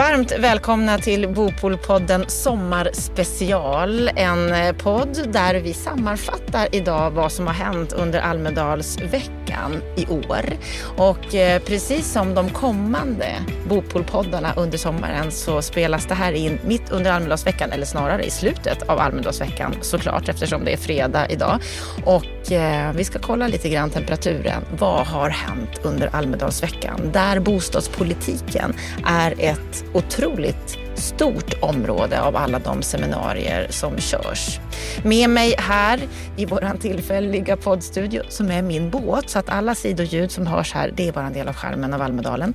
Varmt välkomna till Bopolpodden Sommarspecial. En eh, podd där vi sammanfattar idag vad som har hänt under Almedalsveckan i år. Och eh, precis som de kommande Bopolpoddarna under sommaren så spelas det här in mitt under Almedalsveckan, eller snarare i slutet av Almedalsveckan såklart eftersom det är fredag idag. Och eh, vi ska kolla lite grann temperaturen. Vad har hänt under Almedalsveckan? Där bostadspolitiken är ett otroligt stort område av alla de seminarier som körs. Med mig här i vår tillfälliga poddstudio som är min båt så att alla sidoljud som hörs här det är bara en del av skärmen av Almedalen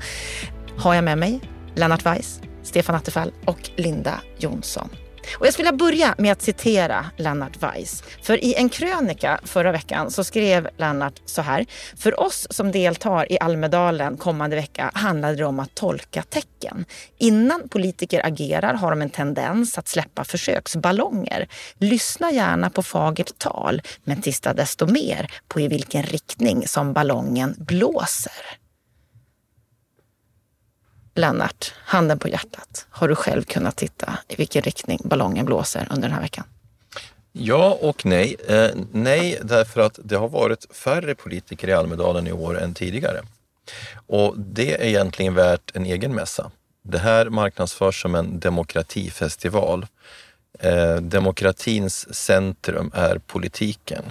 har jag med mig Lennart Weiss, Stefan Attefall och Linda Jonsson. Och jag skulle vilja börja med att citera Lennart Weiss. För i en krönika förra veckan så skrev Lennart så här. För oss som deltar i Almedalen kommande vecka handlade det om att tolka tecken. Innan politiker agerar har de en tendens att släppa försöksballonger. Lyssna gärna på fagert tal, men tista desto mer på i vilken riktning som ballongen blåser. Lennart, handen på hjärtat. Har du själv kunnat titta i vilken riktning ballongen blåser under den här veckan? Ja och nej. Eh, nej, därför att det har varit färre politiker i Almedalen i år än tidigare. Och det är egentligen värt en egen mässa. Det här marknadsförs som en demokratifestival. Eh, demokratins centrum är politiken.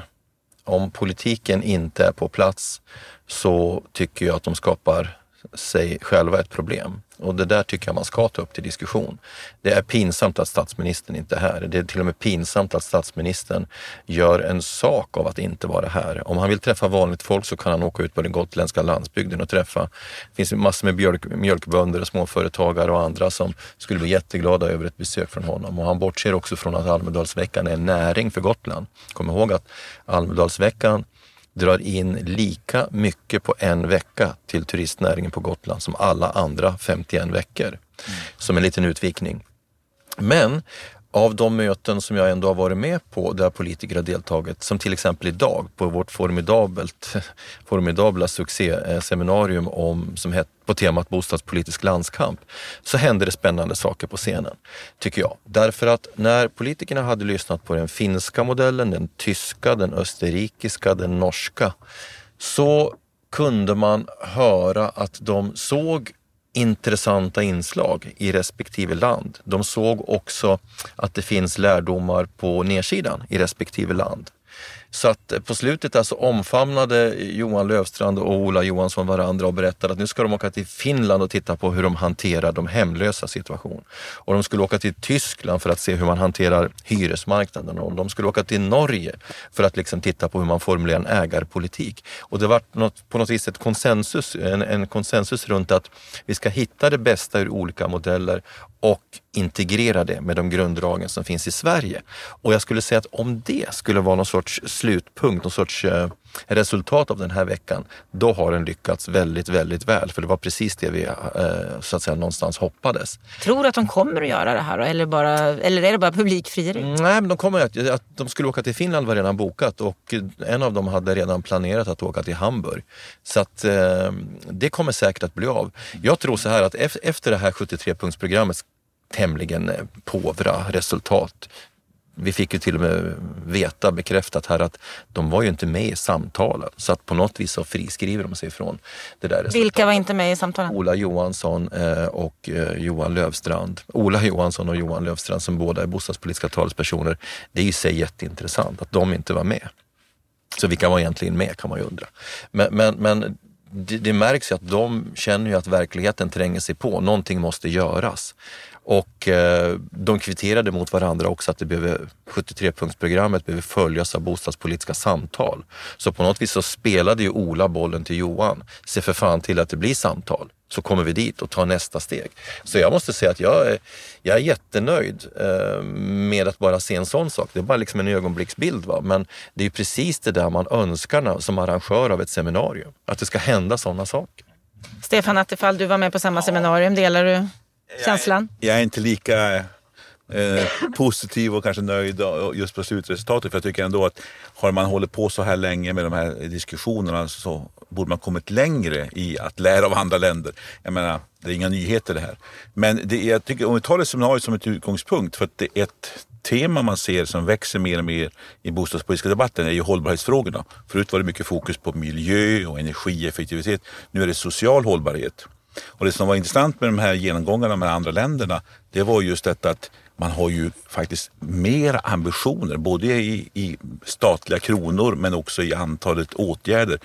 Om politiken inte är på plats så tycker jag att de skapar sig själva ett problem. Och det där tycker jag man ska ta upp till diskussion. Det är pinsamt att statsministern inte är här. Det är till och med pinsamt att statsministern gör en sak av att inte vara här. Om han vill träffa vanligt folk så kan han åka ut på den gotländska landsbygden och träffa, det finns massor med mjölk, mjölkbönder och småföretagare och andra som skulle bli jätteglada över ett besök från honom. Och han bortser också från att Almedalsveckan är en näring för Gotland. Kom ihåg att Almedalsveckan drar in lika mycket på en vecka till turistnäringen på Gotland som alla andra 51 veckor. Mm. Som en liten utvikning. Men av de möten som jag ändå har varit med på där politiker har deltagit, som till exempel idag på vårt formidabelt, formidabla succéseminarium om, som het, på temat bostadspolitisk landskamp, så hände det spännande saker på scenen, tycker jag. Därför att när politikerna hade lyssnat på den finska modellen, den tyska, den österrikiska, den norska, så kunde man höra att de såg intressanta inslag i respektive land. De såg också att det finns lärdomar på nedsidan i respektive land. Så att eh, på slutet alltså omfamnade Johan Lövstrand och Ola Johansson varandra och berättade att nu ska de åka till Finland och titta på hur de hanterar de hemlösa situation. Och de skulle åka till Tyskland för att se hur man hanterar hyresmarknaden och de skulle åka till Norge för att liksom titta på hur man formulerar en ägarpolitik. Och det var något, på något vis ett konsensus, en, en konsensus runt att vi ska hitta det bästa ur olika modeller och integrera det med de grunddragen som finns i Sverige. Och jag skulle säga att om det skulle vara någon sorts slutpunkt, någon sorts eh, resultat av den här veckan, då har den lyckats väldigt, väldigt väl. För det var precis det vi eh, så att säga någonstans hoppades. Tror du att de kommer att göra det här eller, bara, eller är det bara publikfrieri? Mm, nej, men de kommer att, att de skulle åka till Finland var redan bokat och en av dem hade redan planerat att åka till Hamburg. Så att eh, det kommer säkert att bli av. Jag tror så här att efter det här 73-punktsprogrammet tämligen påvra resultat. Vi fick ju till och med veta, bekräftat här, att de var ju inte med i samtalen. Så att på något vis så friskriver de sig från det där resultatet. Vilka var inte med i samtalen? Ola Johansson eh, och eh, Johan Lövstrand. Ola Johansson och Johan Lövstrand som båda är bostadspolitiska talespersoner. Det är i sig jätteintressant att de inte var med. Så vilka var egentligen med kan man ju undra. Men, men, men det, det, märks ju att de känner ju att verkligheten tränger sig på. Någonting måste göras. Och eh, de kvitterade mot varandra också att det behöver, 73-punktsprogrammet behöver följas av bostadspolitiska samtal. Så på något vis så spelade ju Ola bollen till Johan. Se för fan till att det blir samtal så kommer vi dit och tar nästa steg. Så jag måste säga att jag är, jag är jättenöjd eh, med att bara se en sån sak. Det är bara liksom en ögonblicksbild. Va? Men det är ju precis det där man önskar som arrangör av ett seminarium. Att det ska hända sådana saker. Stefan Attefall, du var med på samma seminarium. Delar du känslan? Jag är, jag är inte lika eh, positiv och kanske nöjd just på slutresultatet. För jag tycker ändå att har man hållit på så här länge med de här diskussionerna så borde man kommit längre i att lära av andra länder. Jag menar, det är inga nyheter det här. Men det jag tycker, om vi tar det seminariet som ett utgångspunkt för att det är ett tema man ser som växer mer och mer i bostadspolitiska debatten är ju hållbarhetsfrågorna. Förut var det mycket fokus på miljö och energieffektivitet. Nu är det social hållbarhet. Och det som var intressant med de här genomgångarna med andra länderna, det var just detta att man har ju faktiskt mer ambitioner, både i, i statliga kronor men också i antalet åtgärder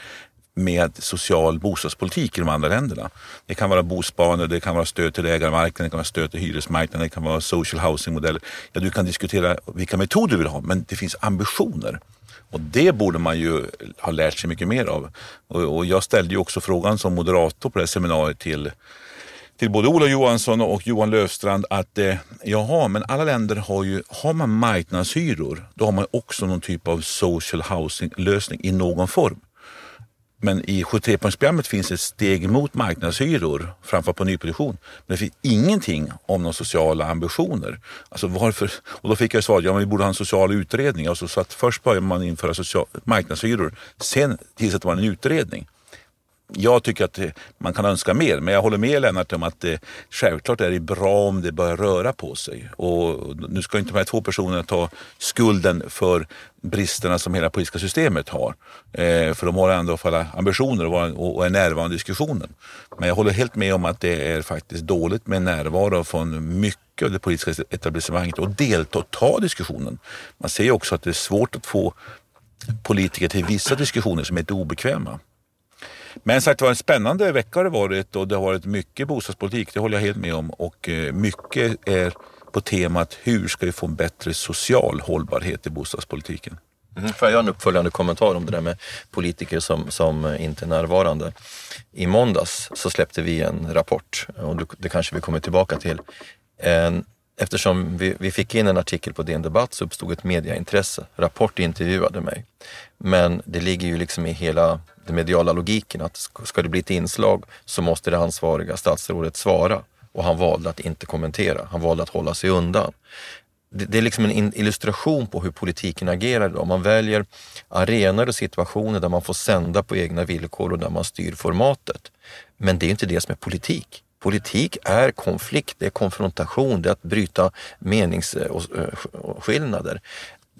med social bostadspolitik i de andra länderna. Det kan vara bosparande, det kan vara stöd till ägarmarknaden, det kan vara stöd till hyresmarknaden, det kan vara social housing-modeller. Ja, du kan diskutera vilka metoder du vill ha, men det finns ambitioner. Och det borde man ju ha lärt sig mycket mer av. Och, och jag ställde ju också frågan som moderator på det här seminariet till till både Ola Johansson och Johan Löfstrand att eh, jaha, men alla länder har ju, har man marknadshyror, då har man också någon typ av social housing lösning i någon form. Men i 73-punktsprogrammet finns ett steg mot marknadshyror, framför på nyproduktion. Men det finns ingenting om några sociala ambitioner. Alltså varför? Och då fick jag svaret, ja men vi borde ha en social utredning. Alltså, så att först börjar man införa social, marknadshyror, sen tillsätter man en utredning jag tycker att eh, man kan önska mer, men jag håller med Lennart om att det, självklart är det bra om det börjar röra på sig. Och nu ska inte de här två personerna ta skulden för bristerna som hela politiska systemet har. Eh, för de har ändå alla ambitioner och, vara, och är närvarande i diskussionen. Men jag håller helt med om att det är faktiskt dåligt med närvaro från mycket av det politiska etablissemanget och delta och ta diskussionen. Man ser ju också att det är svårt att få politiker till vissa diskussioner som är lite obekväma. Men sagt var en spännande vecka har det varit och det har varit mycket bostadspolitik, det håller jag helt med om. Och eh, mycket är på temat hur ska vi få en bättre social hållbarhet i bostadspolitiken. Mm, får jag göra en uppföljande kommentar om det där med politiker som, som inte är närvarande? I måndags så släppte vi en rapport och det kanske vi kommer tillbaka till. En, eftersom vi, vi fick in en artikel på DN Debatt så uppstod ett mediaintresse. Rapport intervjuade mig. Men det ligger ju liksom i hela den mediala logiken att ska det bli ett inslag så måste det ansvariga statsrådet svara. Och han valde att inte kommentera, han valde att hålla sig undan. Det, det är liksom en illustration på hur politiken agerar idag. Man väljer arenor och situationer där man får sända på egna villkor och där man styr formatet. Men det är inte det som är politik. Politik är konflikt, det är konfrontation, det är att bryta meningsskillnader eh, eh,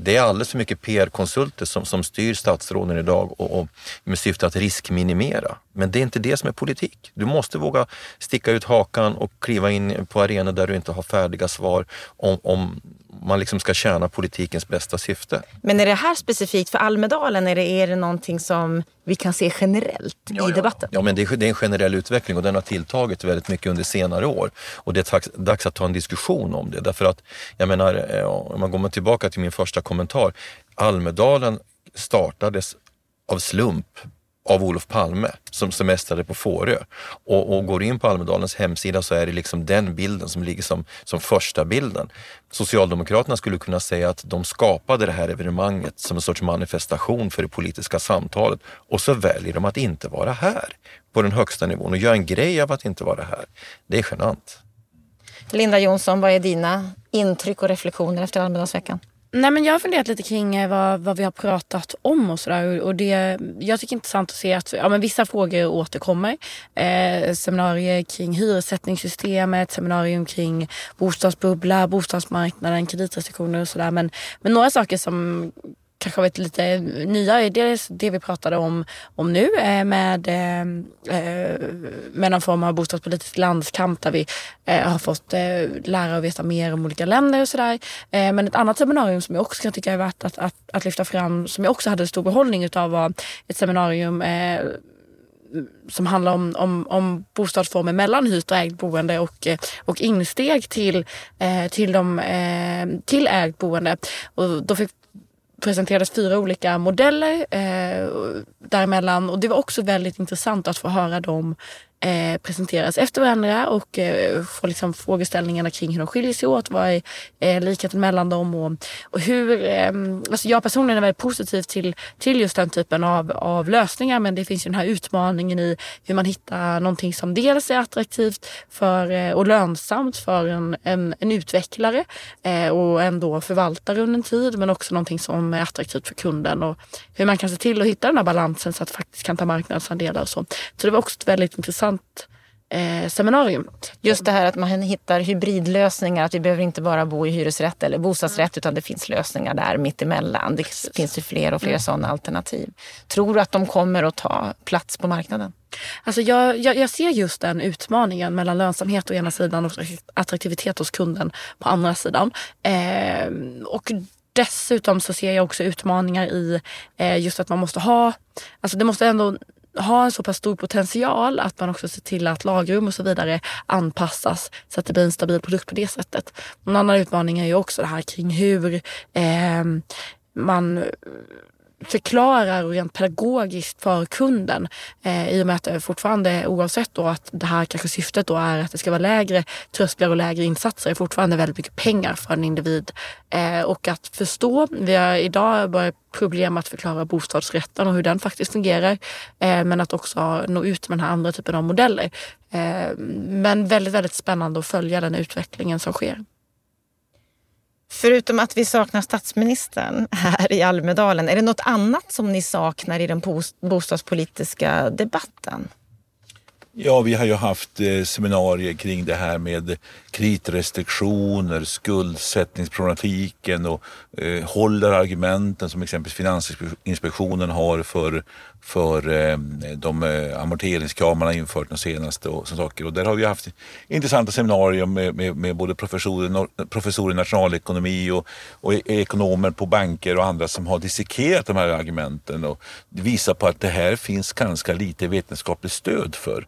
det är alldeles för mycket PR-konsulter som, som styr statsråden idag och, och med syfte att riskminimera. Men det är inte det som är politik. Du måste våga sticka ut hakan och kliva in på arenor där du inte har färdiga svar om, om man liksom ska tjäna politikens bästa syfte. Men är det här specifikt för Almedalen? Det, är det någonting som vi kan se generellt ja, i debatten? Ja, men det är, det är en generell utveckling och den har tilltagit väldigt mycket under senare år. Och det är dags att ta en diskussion om det. Därför att, jag menar, eh, om man går tillbaka till min första kommentar. Almedalen startades av slump av Olof Palme som semestrade på Fårö. Och, och går in på Almedalens hemsida så är det liksom den bilden som ligger som, som första bilden. Socialdemokraterna skulle kunna säga att de skapade det här evenemanget som en sorts manifestation för det politiska samtalet och så väljer de att inte vara här på den högsta nivån och gör en grej av att inte vara här. Det är genant. Linda Jonsson, vad är dina intryck och reflektioner efter Almedalsveckan? Nej, men jag har funderat lite kring eh, vad, vad vi har pratat om och sådär. Och det, jag tycker det är intressant att se att ja, men vissa frågor återkommer. Eh, seminarier kring hyressättningssystemet, seminarium kring bostadsbubbla, bostadsmarknaden, kreditrestriktioner och sådär. Men, men några saker som kanske varit lite nya. Dels det vi pratade om, om nu eh, med, eh, eh, med någon form av bostadspolitisk landskamp där vi har fått lära och veta mer om olika länder och sådär. Men ett annat seminarium som jag också kan tycka är värt att, att, att lyfta fram som jag också hade stor behållning utav var ett seminarium som handlar om, om, om bostadsformer mellan hyrt och ägt boende och, och insteg till, till, de, till ägt boende. Och då fick presenterades fyra olika modeller eh, däremellan. Och det var också väldigt intressant att få höra dem eh, presenteras efter varandra och eh, får liksom frågeställningarna kring hur de skiljer sig åt. Vad är eh, likheten mellan dem och, och hur... Eh, alltså jag personligen är väldigt positiv till, till just den typen av, av lösningar men det finns ju den här utmaningen i hur man hittar någonting som dels är attraktivt för, eh, och lönsamt för en, en, en utvecklare eh, och ändå förvaltare under en tid men också någonting som är attraktivt för kunden och hur man kan se till att hitta den här balansen så att faktiskt kan ta marknadsandelar och så. Så det var också ett väldigt intressant eh, seminarium. Just det här att man hittar hybridlösningar, att vi behöver inte bara bo i hyresrätt eller bostadsrätt utan det finns lösningar där mittemellan. Det finns ju fler och fler mm. sådana alternativ. Tror du att de kommer att ta plats på marknaden? Alltså jag, jag, jag, ser just den utmaningen mellan lönsamhet å ena sidan och attraktivitet hos kunden på andra sidan. Eh, och dessutom så ser jag också utmaningar i eh, just att man måste ha, alltså det måste ändå ha en så pass stor potential att man också ser till att lagrum och så vidare anpassas så att det blir en stabil produkt på det sättet. En annan utmaning är ju också det här kring hur eh, man förklarar rent pedagogiskt för kunden. Eh, I och med att det fortfarande, oavsett då att det här kanske syftet då är att det ska vara lägre trösklar och lägre insatser, är fortfarande väldigt mycket pengar för en individ. Eh, och att förstå, vi har idag börjat problem att förklara bostadsrätten och hur den faktiskt fungerar. Eh, men att också nå ut med den här andra typen av modeller. Eh, men väldigt, väldigt spännande att följa den utvecklingen som sker. Förutom att vi saknar statsministern här i Almedalen, är det något annat som ni saknar i den bostadspolitiska debatten? Ja, vi har ju haft eh, seminarier kring det här med kreditrestriktioner, skuldsättningsproblematiken och eh, håller argumenten som exempelvis Finansinspektionen har för, för eh, de eh, amorteringskrav man har infört de senaste och sådana saker. Och där har vi haft intressanta seminarier med, med, med både professorer, professorer i nationalekonomi och, och e-, ekonomer på banker och andra som har dissekerat de här argumenten och visar på att det här finns ganska lite vetenskapligt stöd för.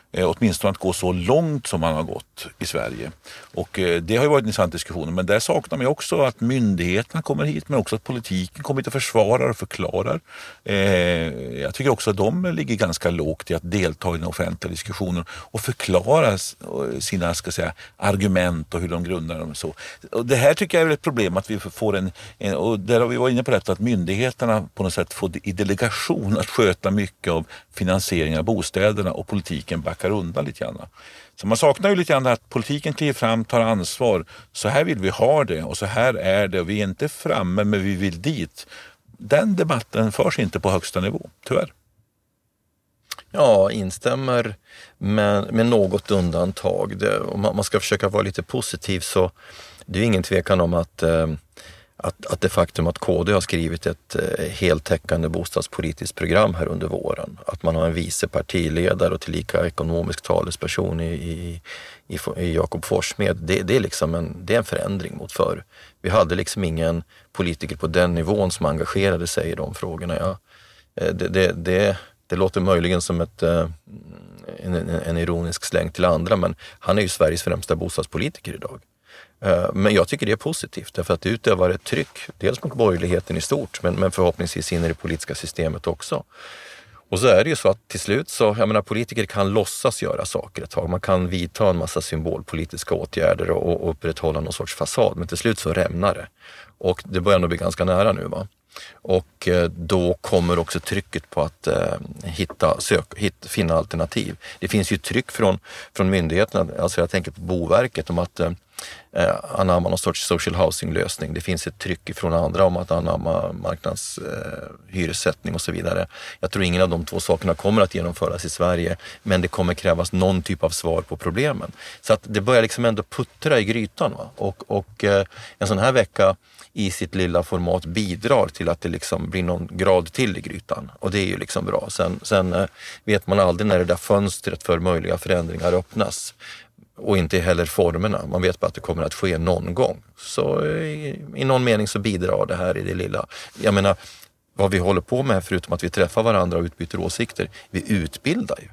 Eh, åtminstone att gå så långt som man har gått i Sverige. Och eh, det har ju varit en intressant diskussion. Men där saknar man också att myndigheterna kommer hit men också att politiken kommer hit och försvarar och förklarar. Eh, jag tycker också att de ligger ganska lågt i att delta i den offentliga diskussionen och förklara sina ska säga, argument och hur de grundar dem. Så. Och det här tycker jag är ett problem att vi får en, en och där har vi varit inne på detta att myndigheterna på något sätt får i delegation att sköta mycket av finansieringen av bostäderna och politiken back backar undan lite grann. Så man saknar ju lite grann att politiken kliver fram, tar ansvar. Så här vill vi ha det och så här är det och vi är inte framme men vi vill dit. Den debatten förs inte på högsta nivå, tyvärr. Ja, instämmer men med något undantag. Det, om man ska försöka vara lite positiv så det är ingen tvekan om att eh, att, att det faktum att KD har skrivit ett eh, heltäckande bostadspolitiskt program här under våren, att man har en vice partiledare och tillika ekonomisk talesperson i, i, i, i Jakob Forssmed, det, det, är liksom en, det är en förändring mot förr. Vi hade liksom ingen politiker på den nivån som engagerade sig i de frågorna. Ja, eh, det, det, det, det låter möjligen som ett, eh, en, en ironisk släng till andra, men han är ju Sveriges främsta bostadspolitiker idag. Eh, men jag tycker det är positivt därför att det utövar ett tryck, dels mot borgerligheten i stort, men, men förhoppningsvis in i det politiska systemet också. Och så är det ju så att till slut så, jag menar politiker kan låtsas göra saker ett tag. Man kan vidta en massa symbolpolitiska åtgärder och, och upprätthålla någon sorts fasad, men till slut så rämnar det. Och det börjar nog bli ganska nära nu. va. Och eh, då kommer också trycket på att eh, hitta, sök, hitta, finna alternativ. Det finns ju tryck från, från myndigheterna, alltså jag tänker på Boverket, om att eh, eh anamma någon sorts social housing-lösning. Det finns ett tryck från andra om att anamma marknadshyressättning eh, och så vidare. Jag tror ingen av de två sakerna kommer att genomföras i Sverige, men det kommer krävas någon typ av svar på problemen. Så att det börjar liksom ändå puttra i grytan. Va? Och, och eh, en sån här vecka i sitt lilla format bidrar till att det liksom blir någon grad till i grytan. Och det är ju liksom bra. Sen, sen eh, vet man aldrig när det där fönstret för möjliga förändringar öppnas och inte heller formerna. Man vet bara att det kommer att ske någon gång. Så i, i någon mening så bidrar det här i det lilla. Jag menar, vad vi håller på med förutom att vi träffar varandra och utbyter åsikter, vi utbildar ju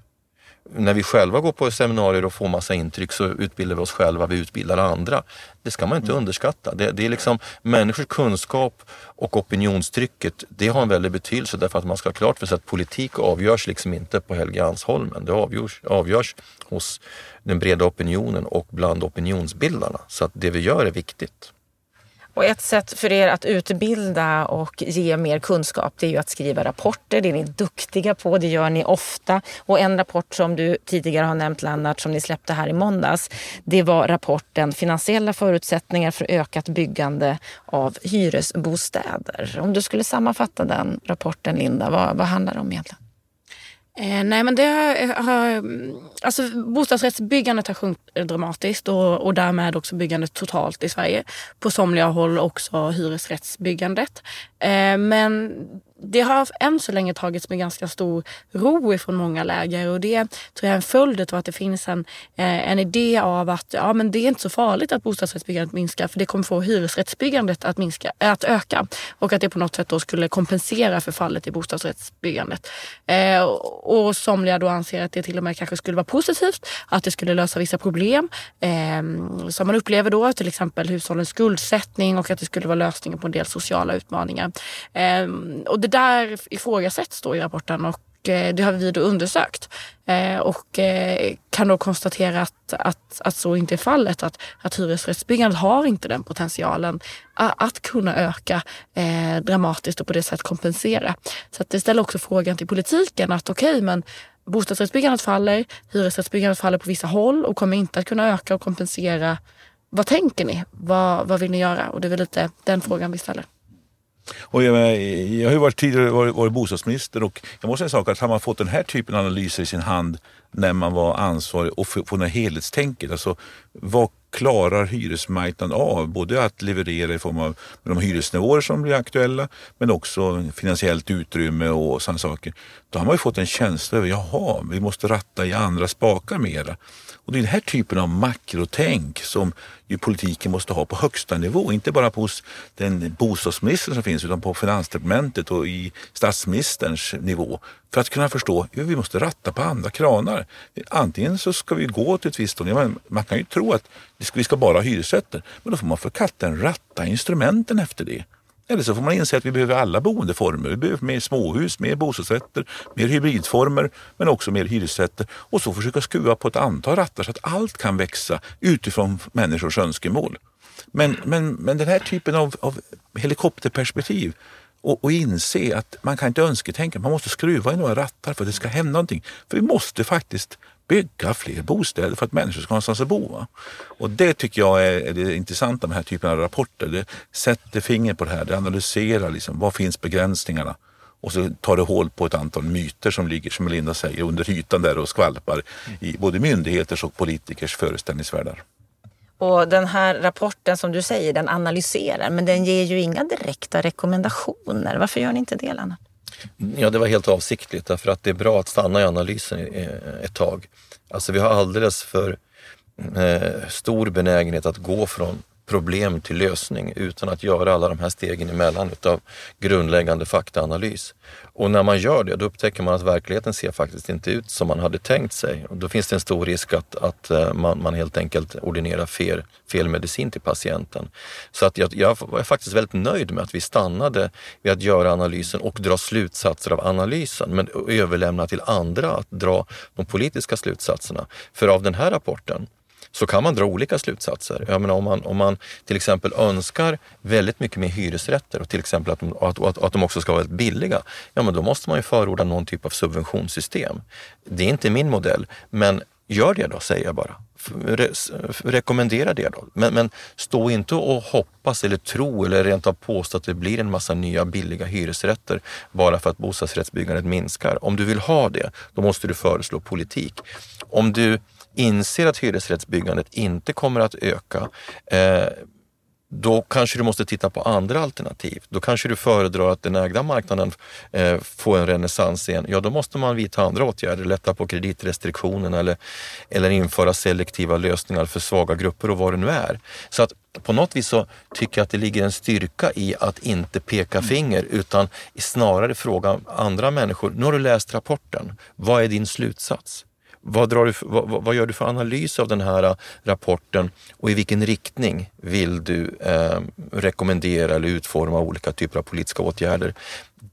när vi själva går på seminarier och får massa intryck så utbildar vi oss själva, vi utbildar andra. Det ska man inte mm. underskatta. Det, det, är liksom människors kunskap och opinionstrycket, det har en väldig betydelse därför att man ska ha klart för sig att politik avgörs liksom inte på Helgeandsholmen. Det avgörs, avgörs hos den breda opinionen och bland opinionsbildarna. Så att det vi gör är viktigt. Och ett sätt för er att utbilda och ge mer kunskap det är ju att skriva rapporter. Det är ni duktiga på, det gör ni ofta. Och en rapport som du tidigare har nämnt Lennart som ni släppte här i måndags det var rapporten Finansiella förutsättningar för ökat byggande av hyresbostäder. Om du skulle sammanfatta den rapporten Linda, vad, vad handlar det om egentligen? Eh, nej men det har, har, alltså bostadsrättsbyggandet har sjunkit dramatiskt och, och därmed också byggandet totalt i Sverige. På somliga håll också hyresrättsbyggandet. Eh, men det har än så länge tagits med ganska stor ro ifrån många läger och det tror jag är en följd av att det finns en, eh, en idé av att ja, men det är inte så farligt att bostadsrättsbyggandet minskar för det kommer få hyresrättsbyggandet att, minska, att öka och att det på något sätt då skulle kompensera för fallet i bostadsrättsbyggandet. Eh, och somliga då anser att det till och med kanske skulle vara positivt, att det skulle lösa vissa problem eh, som man upplever då, till exempel hushållens skuldsättning och att det skulle vara lösningen på en del sociala utmaningar. Eh, och det där ifrågasätts då i rapporten och eh, det har vi då undersökt eh, och eh, kan då konstatera att, att, att så inte är fallet. Att, att hyresrättsbyggandet har inte den potentialen att kunna öka dramatiskt och på det sättet kompensera. Så att det ställer också frågan till politiken att okej, okay, men bostadsrättsbyggandet faller, hyresrättsbyggandet faller på vissa håll och kommer inte att kunna öka och kompensera. Vad tänker ni? Vad, vad vill ni göra? Och det är väl lite den frågan vi ställer. Och jag, jag har ju varit tidigare varit, varit bostadsminister och jag måste säga en sak att har man fått den här typen av analyser i sin hand när man var ansvarig och få, det här helhetstänket. Alltså, vad klarar hyresmarknaden av? Både att leverera i form av de hyresnivåer som blir aktuella men också finansiellt utrymme och sådana saker. Då har man ju fått en känsla över, jaha, vi måste ratta i andra spakar mera. Och det är den här typen av makrotänk som ju politiken måste ha på högsta nivå. Inte bara hos den bostadsminister som finns utan på finansdepartementet och i statsministerns nivå. För att kunna förstå hur vi måste ratta på andra kranar. Antingen så ska vi gå till ett visst håll. Man kan ju tro att vi ska bara ha hyresrätter. Men då får man för katten ratta instrumenten efter det. Eller så får man inse att vi behöver alla boendeformer. Vi behöver mer småhus, mer bostadsrätter, mer hybridformer men också mer hyresrätter. Och så försöka skruva på ett antal rattar så att allt kan växa utifrån människors önskemål. Men, men, men den här typen av, av helikopterperspektiv och, och, inse att man kan inte önsketänka, man måste skruva i några rattar för att det ska hända någonting. För vi måste faktiskt bygga fler bostäder för att människor ska ha någonstans att bo. Och det tycker jag är, det intressanta med den här typen av rapporter. Det sätter fingret på det här, det analyserar liksom, var finns begränsningarna? Och så tar det hål på ett antal myter som ligger, som Melinda säger, under ytan där och skvalpar i både myndigheters och politikers föreställningsvärldar. Och den här rapporten som du säger, den analyserar men den ger ju inga direkta rekommendationer. Varför gör ni inte det Lennart? Ja, det var helt avsiktligt därför att det är bra att stanna i analysen ett tag. Alltså vi har alldeles för eh, stor benägenhet att gå från problem till lösning utan att göra alla de här stegen emellan utav grundläggande faktaanalys. Och när man gör det, då upptäcker man att verkligheten ser faktiskt inte ut som man hade tänkt sig. Och då finns det en stor risk att, att eh, man, man helt enkelt ordinerar fel, fel medicin till patienten. Så att jag, jag var faktiskt väldigt nöjd med att vi stannade vid att göra analysen och dra slutsatser av analysen, men överlämna till andra att dra de politiska slutsatserna. För av den här rapporten så kan man dra olika slutsatser. Jag menar, om, man, om man till exempel önskar väldigt mycket mer hyresrätter och till exempel att de, att, att, att de också ska vara väldigt billiga, ja men då måste man ju förorda någon typ av subventionssystem. Det är inte min modell, men gör det då, säger jag bara. Re rekommendera det då. Men, men, stå inte och hoppas eller tro eller rent av påstå att det blir en massa nya billiga hyresrätter bara för att bostadsrättsbyggandet minskar. Om du vill ha det, då måste du föreslå politik. Om du inser att hyresrättsbyggandet inte kommer att öka, eh, då kanske du måste titta på andra alternativ. Då kanske du föredrar att den ägda marknaden eh, får en renässans igen. Ja, då måste man vidta andra åtgärder, lätta på kreditrestriktionerna eller, eller införa selektiva lösningar för svaga grupper och vad det nu är. Så att på något vis så tycker jag att det ligger en styrka i att inte peka finger utan snarare fråga andra människor. Nu har du läst rapporten. Vad är din slutsats? Vad, drar du, vad, vad, gör du för analys av den här äh, rapporten och i vilken riktning vill du eh, rekommendera eller utforma olika typer av politiska åtgärder?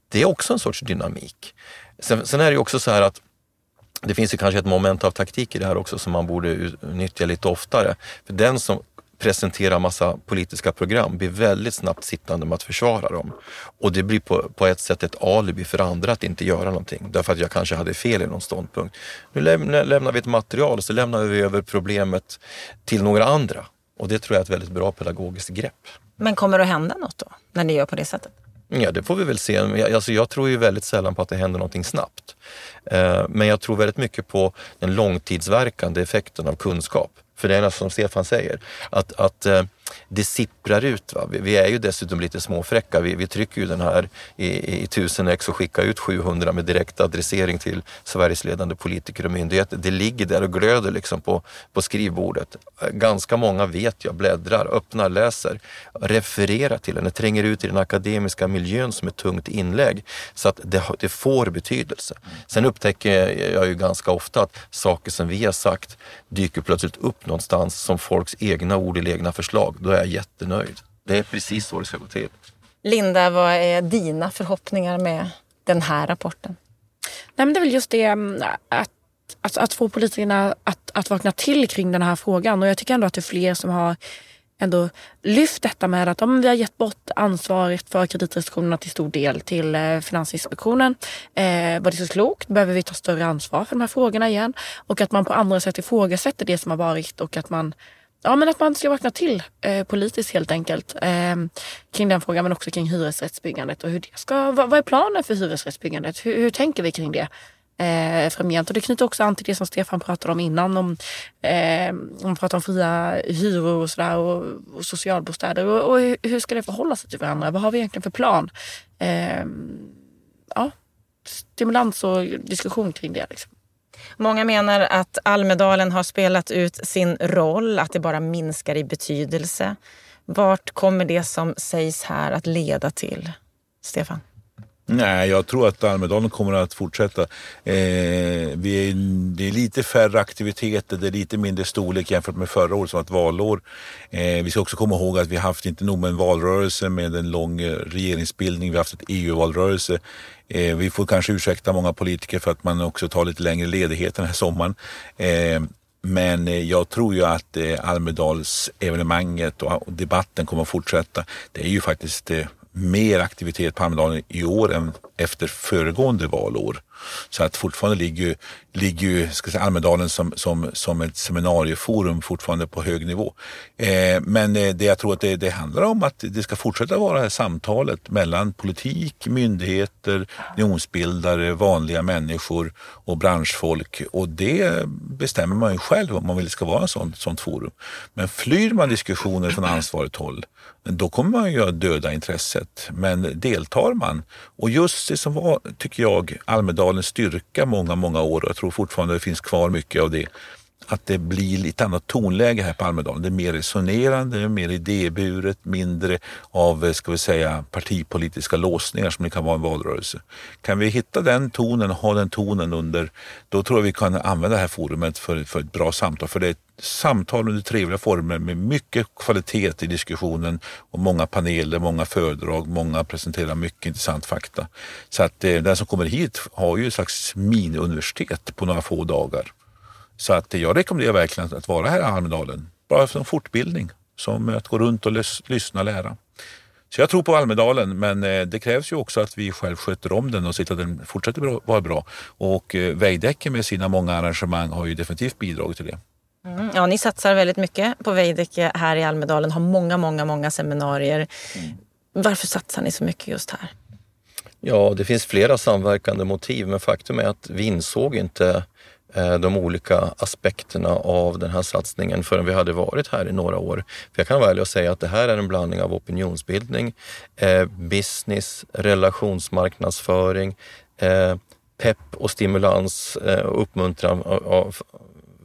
Det är också en sorts dynamik. Sen, sen är det ju också så här att det finns ju kanske ett moment av taktik i det här också som man borde nyttja lite oftare. För den som presenterar massa politiska program blir väldigt snabbt sittande med att försvara dem. Och det blir på, på ett sätt ett alibi för andra att inte göra någonting. Därför att jag kanske hade fel i någon ståndpunkt. Nu lämnar, lämnar vi ett material och så lämnar vi över problemet till några andra. Och det tror jag är ett väldigt bra pedagogiskt grepp. Men kommer det att hända något då, när ni gör på det sättet? Ja, det får vi väl se. Alltså, jag tror ju väldigt sällan på att det händer någonting snabbt. Eh, men jag tror väldigt mycket på den långtidsverkande effekten av kunskap. För det är som Stefan säger, att, att eh, det sipprar ut. Va? Vi, vi, är ju dessutom lite småfräcka. Vi, vi trycker ju den här i, i 1000 ex och skickar ut 700 med direkt adressering till Sveriges ledande politiker och myndigheter. Det ligger där och glöder liksom på, på skrivbordet. Ganska många vet jag bläddrar, öppnar, läser, refererar till den. Det tränger ut i den akademiska miljön som ett tungt inlägg. Så att det, det får betydelse. Sen upptäcker jag ju ganska ofta att saker som vi har sagt dyker plötsligt upp någonstans som folks egna ord eller egna förslag då är jag jättenöjd. Det är precis så det ska gå till. Linda, vad är dina förhoppningar med den här rapporten? Nej, men det är väl just det mm, att, att, att få politikerna att, att vakna till kring den här frågan. Och jag tycker ändå att det är fler som har ändå lyft detta med att om vi har gett bort ansvaret för kreditrestriktionerna till stor del till eh, Finansinspektionen. Eh, var det så klokt? Behöver vi ta större ansvar för de här frågorna igen? Och att man på andra sätt ifrågasätter det som har varit och att man Ja, men att man ska vakna till eh, politiskt helt enkelt eh, kring den frågan men också kring hyresrättsbyggandet och hur det ska, vad, vad är planen för hyresrättsbyggandet? Hur, hur tänker vi kring det? eh, framgent. Och det knyter också an till det som Stefan pratade om innan. Om, eh, om pratar om fria hyror och, sådär, och, och socialbostäder. Och, och, hur ska det förhålla sig till varandra? Vad har vi egentligen för plan? Eh, ja, stimulans och diskussion kring det. Liksom. Många menar att Almedalen har spelat ut sin roll, att det bara minskar i betydelse. Vart kommer det som sägs här att leda till? Stefan? Nej, jag tror att Almedalen kommer att fortsätta. Eh, vi är, det är lite färre aktiviteter, det är lite mindre storlek jämfört med förra året som var ett valår. Eh, vi ska också komma ihåg att vi har haft inte nog med en valrörelse med en lång eh, regeringsbildning, vi har haft ett EU-valrörelse. Eh, vi får kanske ursäkta många politiker för att man också tar lite längre ledighet den här sommaren. Eh, men eh, jag tror ju att eh, Almedalsevenemanget och debatten kommer att fortsätta. Det är ju faktiskt mer aktivitet på Almedalen i år än efter föregående valår. Så att fortfarande ligger, ligger ju ska säga, Almedalen som, som, som ett seminarieforum fortfarande på hög nivå. Eh, men eh, det jag tror att det, det, handlar om att det ska fortsätta vara det här samtalet mellan politik, myndigheter, opinionsbildare, vanliga människor och branschfolk. Och det bestämmer man ju själv om man vill ska vara ett sånt, sånt forum. Men flyr man diskussioner från ansvarigt håll då kommer man ju att döda intresset. Men deltar man, och just det som var, tycker jag, Almedalens styrka många, många år, och jag tror fortfarande det finns kvar mycket av det, att det blir lite annat tonläge här på Almedalen. Det är mer resonerande, mer idéburet, mindre av ska vi säga, partipolitiska låsningar som det kan vara i en valrörelse. Kan vi hitta den tonen, och ha den tonen under, då tror jag vi kan använda det här forumet för, för ett bra samtal. För det är ett samtal under trevliga former med mycket kvalitet i diskussionen och många paneler, många föredrag, många presenterar mycket intressant fakta. Så att eh, den som kommer hit har ju ett slags miniuniversitet på några få dagar. Så att jag rekommenderar verkligen att vara här i Almedalen. Bara som fortbildning, som att gå runt och lys lyssna och lära. Så jag tror på Almedalen, men eh, det krävs ju också att vi själv sköter om den och ser till att den fortsätter vara bra. Och eh, Veidekke med sina många arrangemang har ju definitivt bidragit till det. Mm, ja, ni satsar väldigt mycket på Veidekke här i Almedalen, har många, många, många seminarier. Mm. Varför satsar ni så mycket just här? Ja, det finns flera samverkande motiv, men faktum är att vi insåg inte Eh, de olika aspekterna av den här satsningen förrän vi hade varit här i några år. För jag kan vara ärlig och säga att det här är en blandning av opinionsbildning, eh, business, relationsmarknadsföring, eh, pepp och stimulans eh, och uppmuntran av,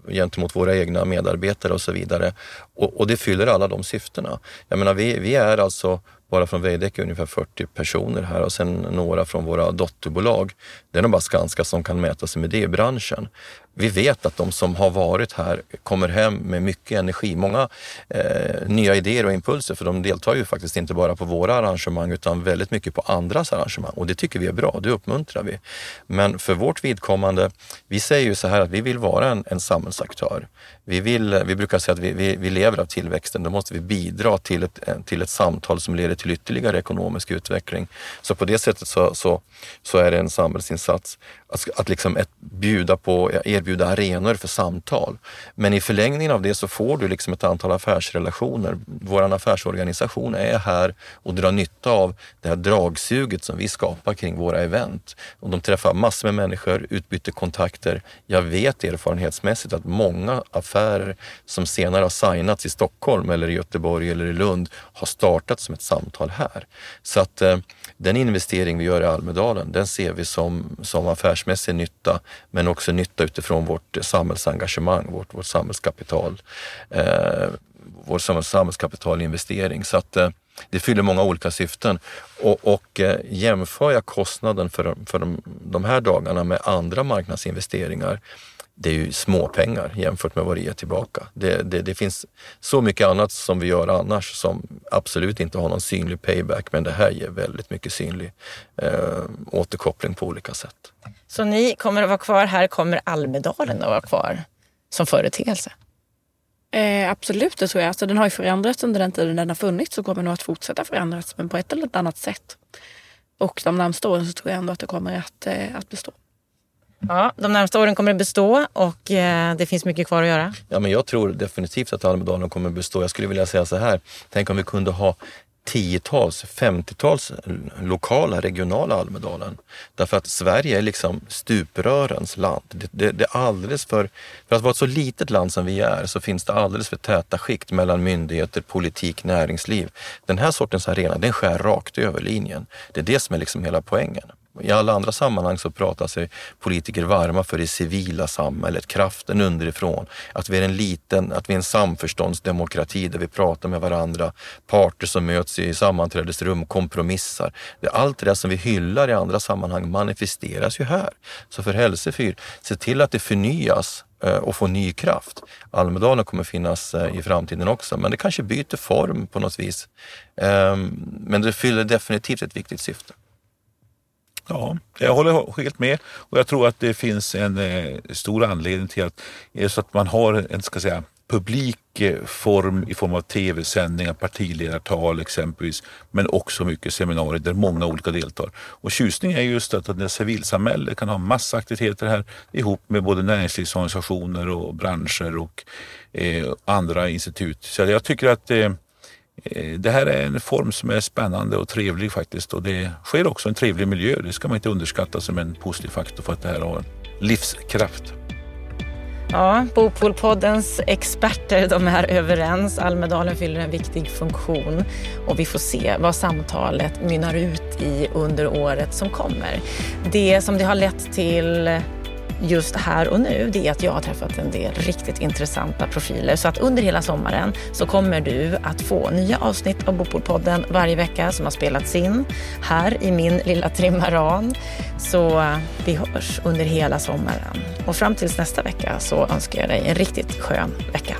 gentemot våra egna medarbetare och så vidare. Och, och, det fyller alla de syftena. Jag menar, vi, vi är alltså bara från Veidekke ungefär 40 personer här och sen några från våra dotterbolag. Det är nog bara Skanska som kan mäta sig med det i branschen vi vet att de som har varit här kommer hem med mycket energi, många eh, nya idéer och impulser för de deltar ju faktiskt inte bara på våra arrangemang utan väldigt mycket på andras arrangemang och det tycker vi är bra, det uppmuntrar vi. Men för vårt vidkommande, vi säger ju så här att vi vill vara en, en samhällsaktör. Vi, vill, vi brukar säga att vi, vi, vi lever av tillväxten, då måste vi bidra till ett, till ett samtal som leder till ytterligare ekonomisk utveckling. Så på det sättet så, så, så är det en samhällsinsats. Att, att liksom ett, bjuda på, erbjuda arenor för samtal. Men i förlängningen av det så får du liksom ett antal affärsrelationer. Vår affärsorganisation är här och drar nytta av det här dragsuget som vi skapar kring våra event. Och de träffar massor med människor, utbyter kontakter. Jag vet erfarenhetsmässigt att många affärer som senare har signats i Stockholm eller i Göteborg eller i Lund har startat som ett samtal här. Så att eh, den investering vi gör i Almedalen, den ser vi som, som affärsmässig nytta, men också nytta utifrån vårt samhällsengagemang, vårt, vårt samhällskapital, eh, vår samhällskapitalinvestering. Så att eh, det fyller många olika syften. Och, och eh, jämför jag kostnaden för, för de, de här dagarna med andra marknadsinvesteringar det är ju småpengar jämfört med vad det ger tillbaka. Det, det, det, finns så mycket annat som vi gör annars som absolut inte har någon synlig payback, men det här ger väldigt mycket synlig eh, återkoppling på olika sätt. Så ni kommer att vara kvar här, kommer Almedalen att vara kvar som företeelse? Eh, absolut, det tror jag. Alltså, den har ju förändrats under den tiden den har funnits och kommer nog att fortsätta förändras, men på ett eller annat sätt. Och de närmsta åren så tror jag ändå att det kommer att, eh, att bestå. Ja, de närmsta åren kommer det bestå och eh, det finns mycket kvar att göra. Ja, men jag tror definitivt att Almedalen kommer att bestå. Jag skulle vilja säga så här. Tänk om vi kunde ha tiotals, femtiotals lokala, regionala Almedalen. Därför att Sverige är liksom stuprörens land. Det, det, det, är alldeles för, för att vara ett så litet land som vi är så finns det alldeles för täta skikt mellan myndigheter, politik, näringsliv. Den här sortens arena, den skär rakt över linjen. Det är det som är liksom hela poängen. I alla andra sammanhang så pratar sig politiker varma för det civila samhället, kraften underifrån. Att vi är en liten, att vi är en samförståndsdemokrati där vi pratar med varandra, parter som möts i sammanträdesrum, kompromissar. Allt det där som vi hyllar i andra sammanhang manifesteras ju här. Så för Hälsefyr, se till att det förnyas eh, och få ny kraft. Almedalen kommer finnas eh, i framtiden också, men det kanske byter form på något vis. Ehm, men det fyller definitivt ett viktigt syfte. Ja, jag håller helt med och jag tror att det finns en eh, stor anledning till att, är så att man har en ska säga, publik eh, form i form av tv-sändningar, partiledartal exempelvis, men också mycket seminarier där många olika deltar. Och tjusningen är just att när civilsamhället kan ha massa aktiviteter här ihop med både näringslivsorganisationer och branscher och eh, andra institut. Så jag tycker att Eh, Eh, det här är en form som är spännande och trevlig faktiskt och det sker också en trevlig miljö. Det ska man inte underskatta som en positiv faktor för att det här har livskraft. Ja, Bopolpoddens experter de är överens. Almedalen fyller en viktig funktion och vi får se vad samtalet mynnar ut i under året som kommer. Det som det har lett till just här och nu, det är att jag har träffat en del riktigt intressanta profiler. Så att under hela sommaren så kommer du att få nya avsnitt av Bopolpodden varje vecka som har spelats in här i min lilla trimaran. Så vi hörs under hela sommaren. Och fram tills nästa vecka så önskar jag dig en riktigt skön vecka.